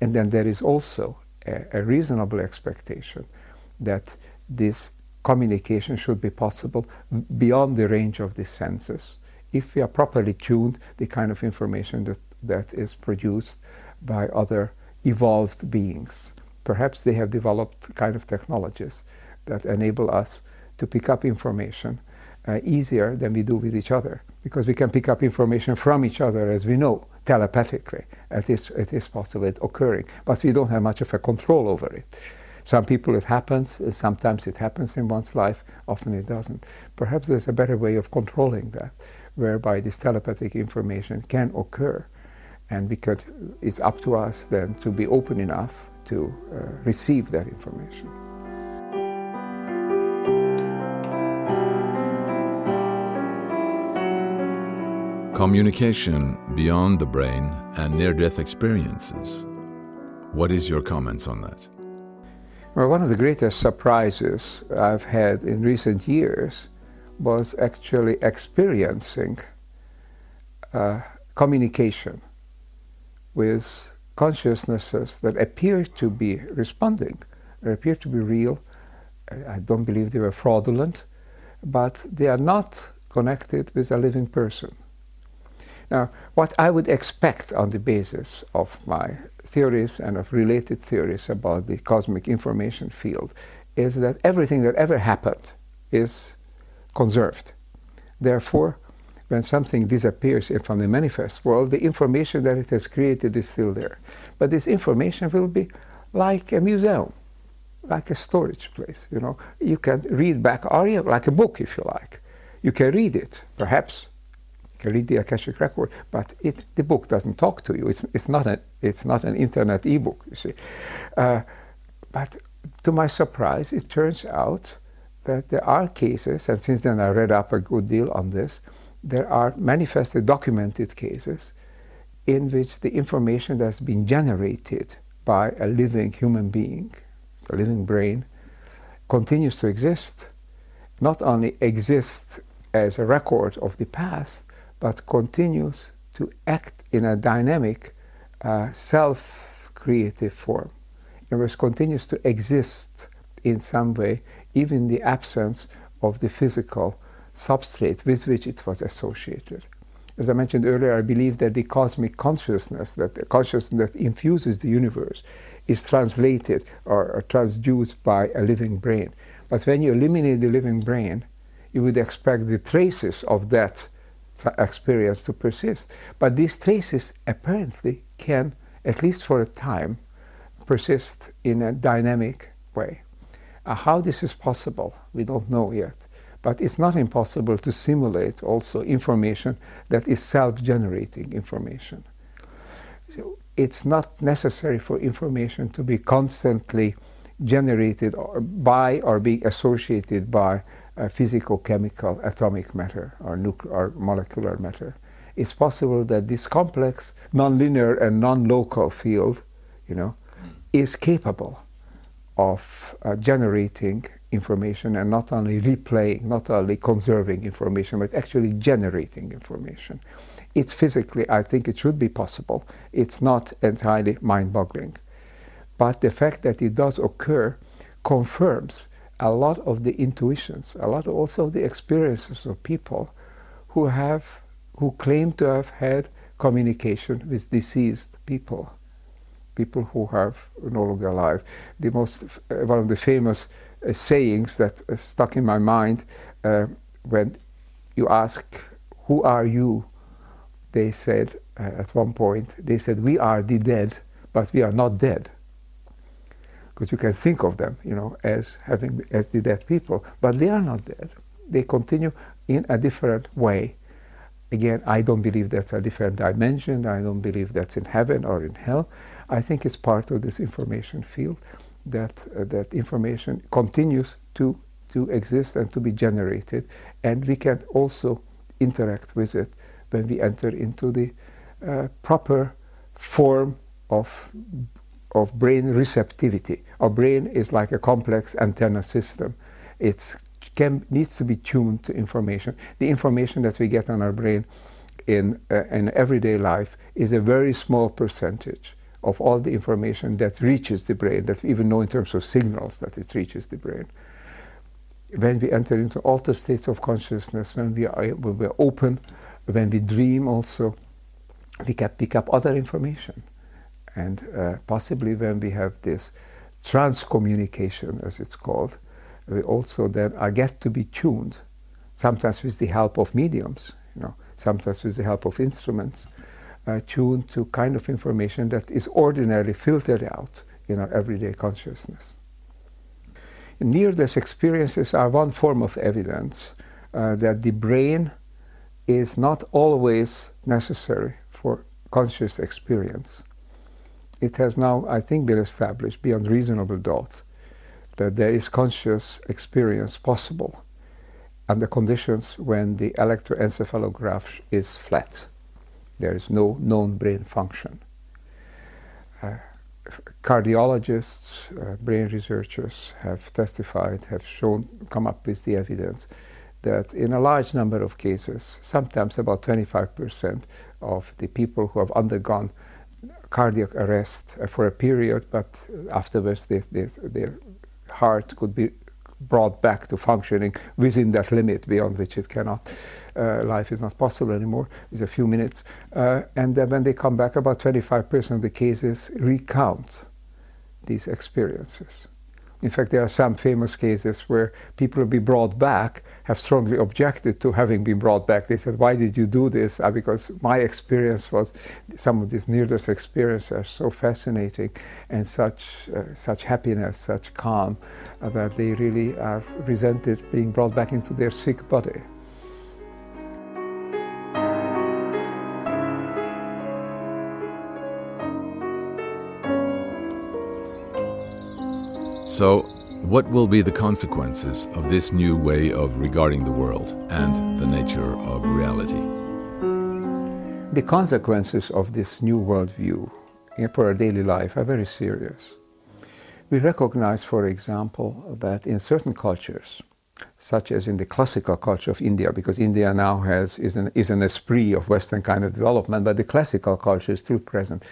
And then there is also a, a reasonable expectation that this communication should be possible beyond the range of the senses if we are properly tuned the kind of information that, that is produced by other evolved beings. Perhaps they have developed kind of technologies that enable us to pick up information uh, easier than we do with each other because we can pick up information from each other as we know telepathically. It is, it is possible, it occurring, but we don't have much of a control over it. Some people it happens, sometimes it happens in one's life, often it doesn't. Perhaps there's a better way of controlling that, whereby this telepathic information can occur. And because it's up to us then to be open enough to uh, receive that information. Communication beyond the brain and near death experiences. What is your comments on that? Well, one of the greatest surprises I've had in recent years was actually experiencing uh, communication with consciousnesses that appear to be responding, appear to be real. I don't believe they were fraudulent, but they are not connected with a living person. Now, what I would expect on the basis of my theories and of related theories about the cosmic information field is that everything that ever happened is conserved. Therefore, when something disappears from the manifest world, the information that it has created is still there. But this information will be like a museum, like a storage place. You know, you can read back, like a book if you like. You can read it, perhaps. The Akashic record, but it, the book doesn't talk to you. It's, it's, not, a, it's not an internet e-book, you see. Uh, but to my surprise, it turns out that there are cases, and since then I read up a good deal on this, there are manifestly documented cases in which the information that's been generated by a living human being, a living brain, continues to exist. Not only exists as a record of the past, but continues to act in a dynamic, uh, self creative form. In other continues to exist in some way, even in the absence of the physical substrate with which it was associated. As I mentioned earlier, I believe that the cosmic consciousness, that the consciousness that infuses the universe, is translated or, or transduced by a living brain. But when you eliminate the living brain, you would expect the traces of that experience to persist. But these traces apparently can, at least for a time, persist in a dynamic way. Uh, how this is possible, we don't know yet. But it's not impossible to simulate also information that is self-generating information. So it's not necessary for information to be constantly generated or by or being associated by physical, chemical, atomic matter or nuclear or molecular matter. It's possible that this complex, nonlinear and non-local field, you know, is capable of uh, generating information and not only replaying, not only conserving information, but actually generating information. It's physically, I think it should be possible. It's not entirely mind boggling. But the fact that it does occur confirms a lot of the intuitions, a lot also of the experiences of people who have, who claim to have had communication with deceased people, people who have no longer alive. The most, one of the famous uh, sayings that uh, stuck in my mind uh, when you ask, Who are you? They said at one point, they said, We are the dead, but we are not dead. Because you can think of them, you know, as having as the dead people, but they are not dead. They continue in a different way. Again, I don't believe that's a different dimension. I don't believe that's in heaven or in hell. I think it's part of this information field that, uh, that information continues to, to exist and to be generated. And we can also interact with it when we enter into the uh, proper form of, of brain receptivity. Our brain is like a complex antenna system. It needs to be tuned to information. The information that we get on our brain in, uh, in everyday life is a very small percentage of all the information that reaches the brain, that we even know in terms of signals that it reaches the brain. When we enter into altered states of consciousness, when we are, when we are open, when we dream also, we can pick up other information. And uh, possibly when we have this transcommunication, as it's called, we also then are get to be tuned, sometimes with the help of mediums, you know, sometimes with the help of instruments, uh, tuned to kind of information that is ordinarily filtered out in our everyday consciousness. Near-death experiences are one form of evidence uh, that the brain is not always necessary for conscious experience. It has now, I think, been established beyond reasonable doubt that there is conscious experience possible. under conditions when the electroencephalograph is flat. There is no known brain function. Uh, cardiologists, uh, brain researchers have testified, have shown, come up with the evidence that in a large number of cases, sometimes about 25% of the people who have undergone cardiac arrest uh, for a period, but afterwards they, they, their heart could be brought back to functioning within that limit beyond which it cannot. Uh, life is not possible anymore. It's a few minutes. Uh, and then when they come back, about 25% of the cases recount these experiences. In fact, there are some famous cases where people will be brought back, have strongly objected to having been brought back. They said, Why did you do this? Uh, because my experience was some of these near death experiences are so fascinating and such, uh, such happiness, such calm, uh, that they really are resented being brought back into their sick body. So, what will be the consequences of this new way of regarding the world and the nature of reality? The consequences of this new worldview for our daily life are very serious. We recognize, for example, that in certain cultures, such as in the classical culture of India, because India now has is an, is an esprit of Western kind of development, but the classical culture is still present.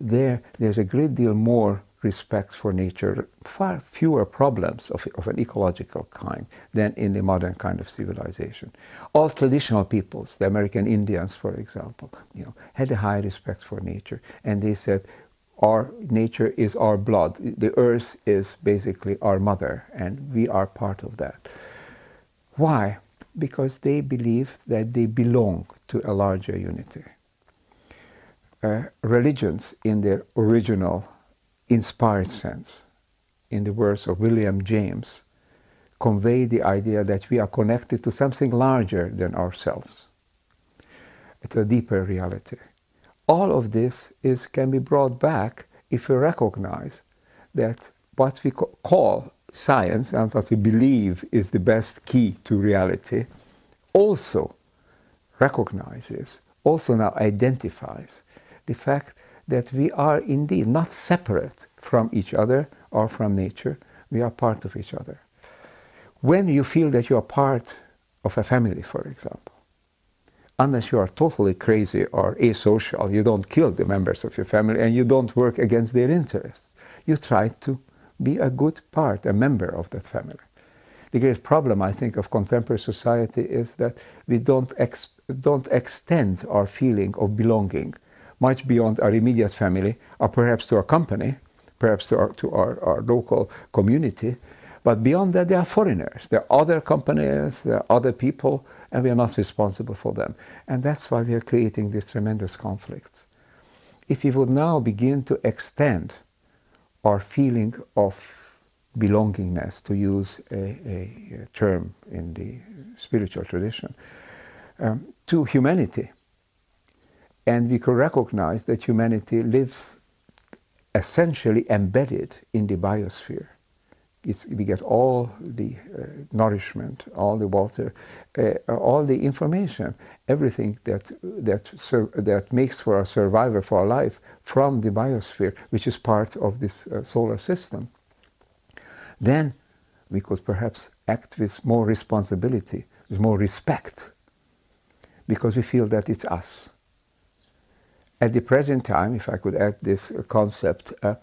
There, there's a great deal more respect for nature, far fewer problems of, of an ecological kind than in the modern kind of civilization. All traditional peoples, the American Indians, for example, you know, had a high respect for nature, and they said, our nature is our blood. The earth is basically our mother, and we are part of that. Why? Because they believe that they belong to a larger unity. Uh, religions, in their original inspired sense, in the words of William James, convey the idea that we are connected to something larger than ourselves, to a deeper reality. All of this is, can be brought back if we recognize that what we call science and what we believe is the best key to reality also recognizes, also now identifies the fact that we are indeed not separate from each other or from nature, we are part of each other. When you feel that you are part of a family, for example, unless you are totally crazy or asocial, you don't kill the members of your family and you don't work against their interests. You try to be a good part, a member of that family. The great problem, I think, of contemporary society is that we don't, ex- don't extend our feeling of belonging much beyond our immediate family, or perhaps to our company, perhaps to our, to our, our local community. But beyond that, they are foreigners. There are other companies, there are other people, and we are not responsible for them. And that's why we are creating these tremendous conflicts. If we would now begin to extend our feeling of belongingness, to use a, a, term in the spiritual tradition, um, to humanity, and we could recognize that humanity lives essentially embedded in the biosphere. It's, we get all the uh, nourishment, all the water, uh, all the information, everything that, that, that makes for a survivor for our life from the biosphere, which is part of this uh, solar system. Then we could perhaps act with more responsibility, with more respect, because we feel that it's us at the present time, if I could add this concept, uh,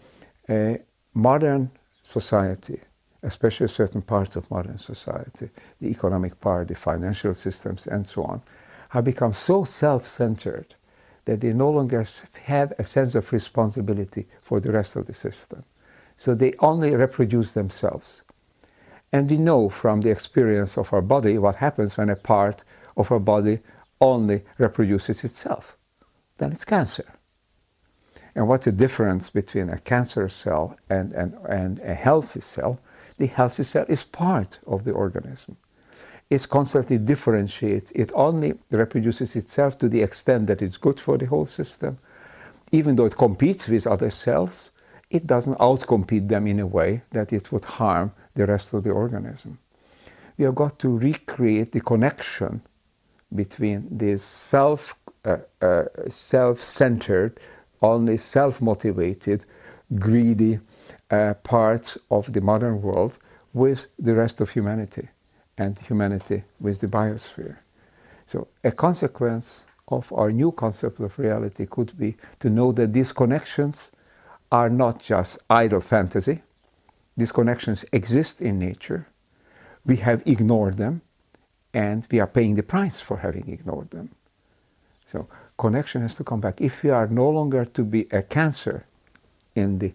modern society, especially certain parts of modern society, the economic part, the financial systems, and so on, have become so self centered that they no longer have a sense of responsibility for the rest of the system. So they only reproduce themselves. And we know from the experience of our body what happens when a part of our body only reproduces itself then it's cancer. And what's the difference between a cancer cell and, and, and a healthy cell? The healthy cell is part of the organism. It constantly differentiates. It only reproduces itself to the extent that it's good for the whole system. Even though it competes with other cells, it doesn't outcompete them in a way that it would harm the rest of the organism. we have got to recreate the connection between this self, uh, uh, self-centered, only self-motivated, greedy uh, parts of the modern world with the rest of humanity, and humanity with the biosphere. So, a consequence of our new concept of reality could be to know that these connections are not just idle fantasy. These connections exist in nature. We have ignored them, and we are paying the price for having ignored them. So, connection has to come back. If we are no longer to be a cancer in the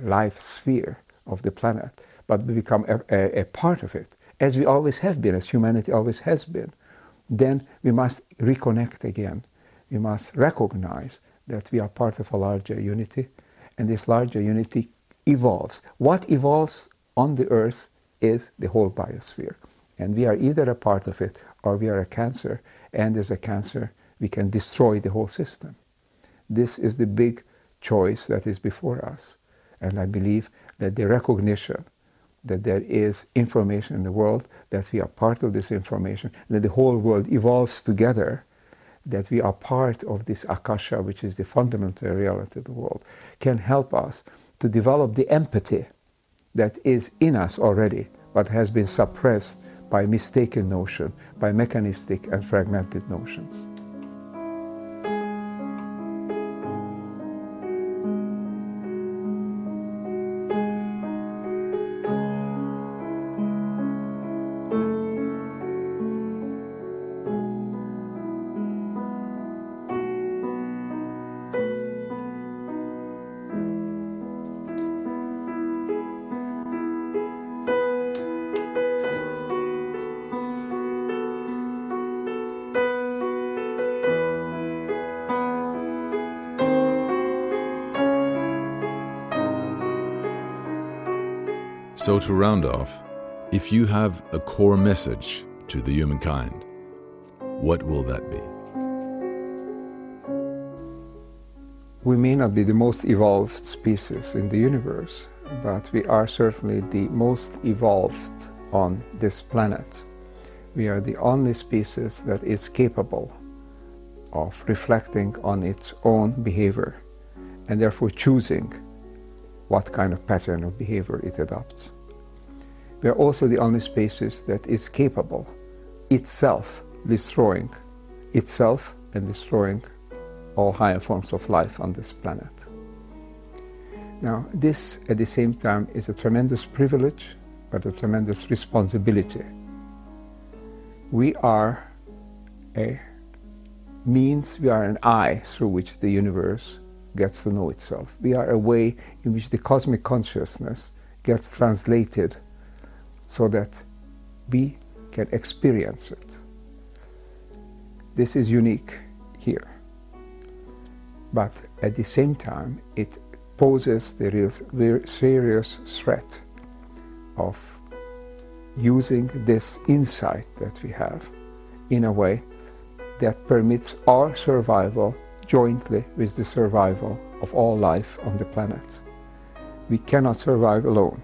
life sphere of the planet, but we become a, a, a part of it, as we always have been, as humanity always has been, then we must reconnect again. We must recognize that we are part of a larger unity, and this larger unity evolves. What evolves on the earth is the whole biosphere. And we are either a part of it or we are a cancer, and as a cancer, we can destroy the whole system. This is the big choice that is before us. And I believe that the recognition that there is information in the world, that we are part of this information, that the whole world evolves together, that we are part of this akasha, which is the fundamental reality of the world, can help us to develop the empathy that is in us already, but has been suppressed by mistaken notion, by mechanistic and fragmented notions. To round off, if you have a core message to the humankind, what will that be? We may not be the most evolved species in the universe, but we are certainly the most evolved on this planet. We are the only species that is capable of reflecting on its own behavior and therefore choosing what kind of pattern of behavior it adopts. We are also the only species that is capable itself destroying itself and destroying all higher forms of life on this planet. Now, this at the same time is a tremendous privilege, but a tremendous responsibility. We are a means, we are an eye through which the universe gets to know itself. We are a way in which the cosmic consciousness gets translated so that we can experience it. This is unique here. But at the same time, it poses the real, serious threat of using this insight that we have in a way that permits our survival jointly with the survival of all life on the planet. We cannot survive alone.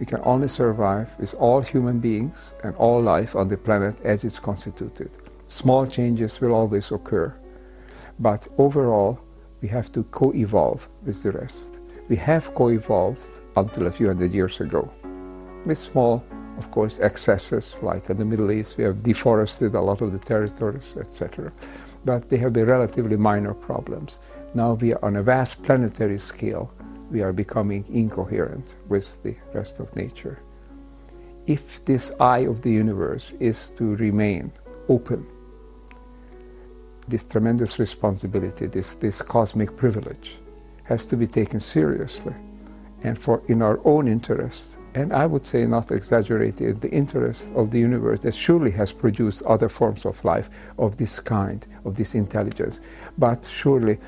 We can only survive with all human beings and all life on the planet as it's constituted. Small changes will always occur, but overall, we have to co evolve with the rest. We have co evolved until a few hundred years ago, with small, of course, excesses, like in the Middle East, we have deforested a lot of the territories, etc. But they have been relatively minor problems. Now we are on a vast planetary scale we are becoming incoherent with the rest of nature. If this eye of the universe is to remain open, this tremendous responsibility, this, this cosmic privilege, has to be taken seriously and for in our own interest, and I would say not exaggerated, the interest of the universe that surely has produced other forms of life of this kind, of this intelligence, but surely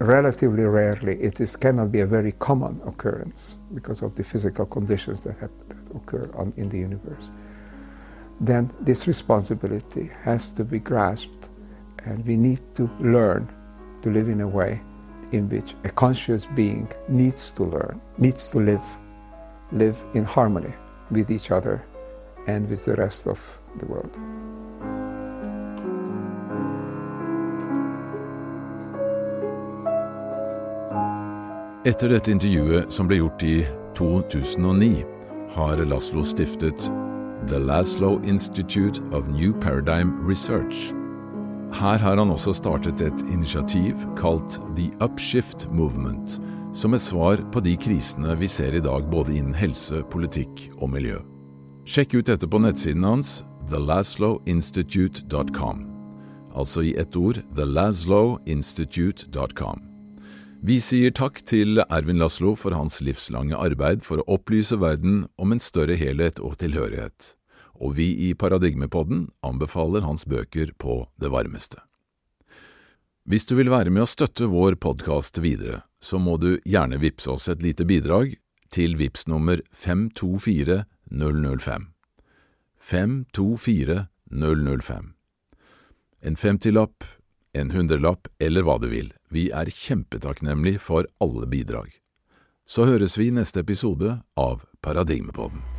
relatively rarely it is, cannot be a very common occurrence because of the physical conditions that, have, that occur on, in the universe, then this responsibility has to be grasped and we need to learn to live in a way in which a conscious being needs to learn, needs to live, live in harmony with each other and with the rest of the world. Etter dette intervjuet, som ble gjort i 2009, har Laszlo stiftet The Laszlo Institute of New Paradigm Research. Her har han også startet et initiativ kalt The Upshift Movement, som et svar på de krisene vi ser i dag både innen helse, politikk og miljø. Sjekk ut dette på nettsiden hans thelasloinstitute.com, altså i ett ord thelasloinstitute.com. Vi sier takk til Ervin Laslo for hans livslange arbeid for å opplyse verden om en større helhet og tilhørighet, og vi i Paradigmepodden anbefaler hans bøker på det varmeste. Hvis du vil være med å støtte vår podkast videre, så må du gjerne vippse oss et lite bidrag til VIPS nummer 524005. 524005. En femtilapp, en hundrelapp eller hva du vil. Vi er kjempetakknemlig for alle bidrag. Så høres vi i neste episode av Paradigmepodden.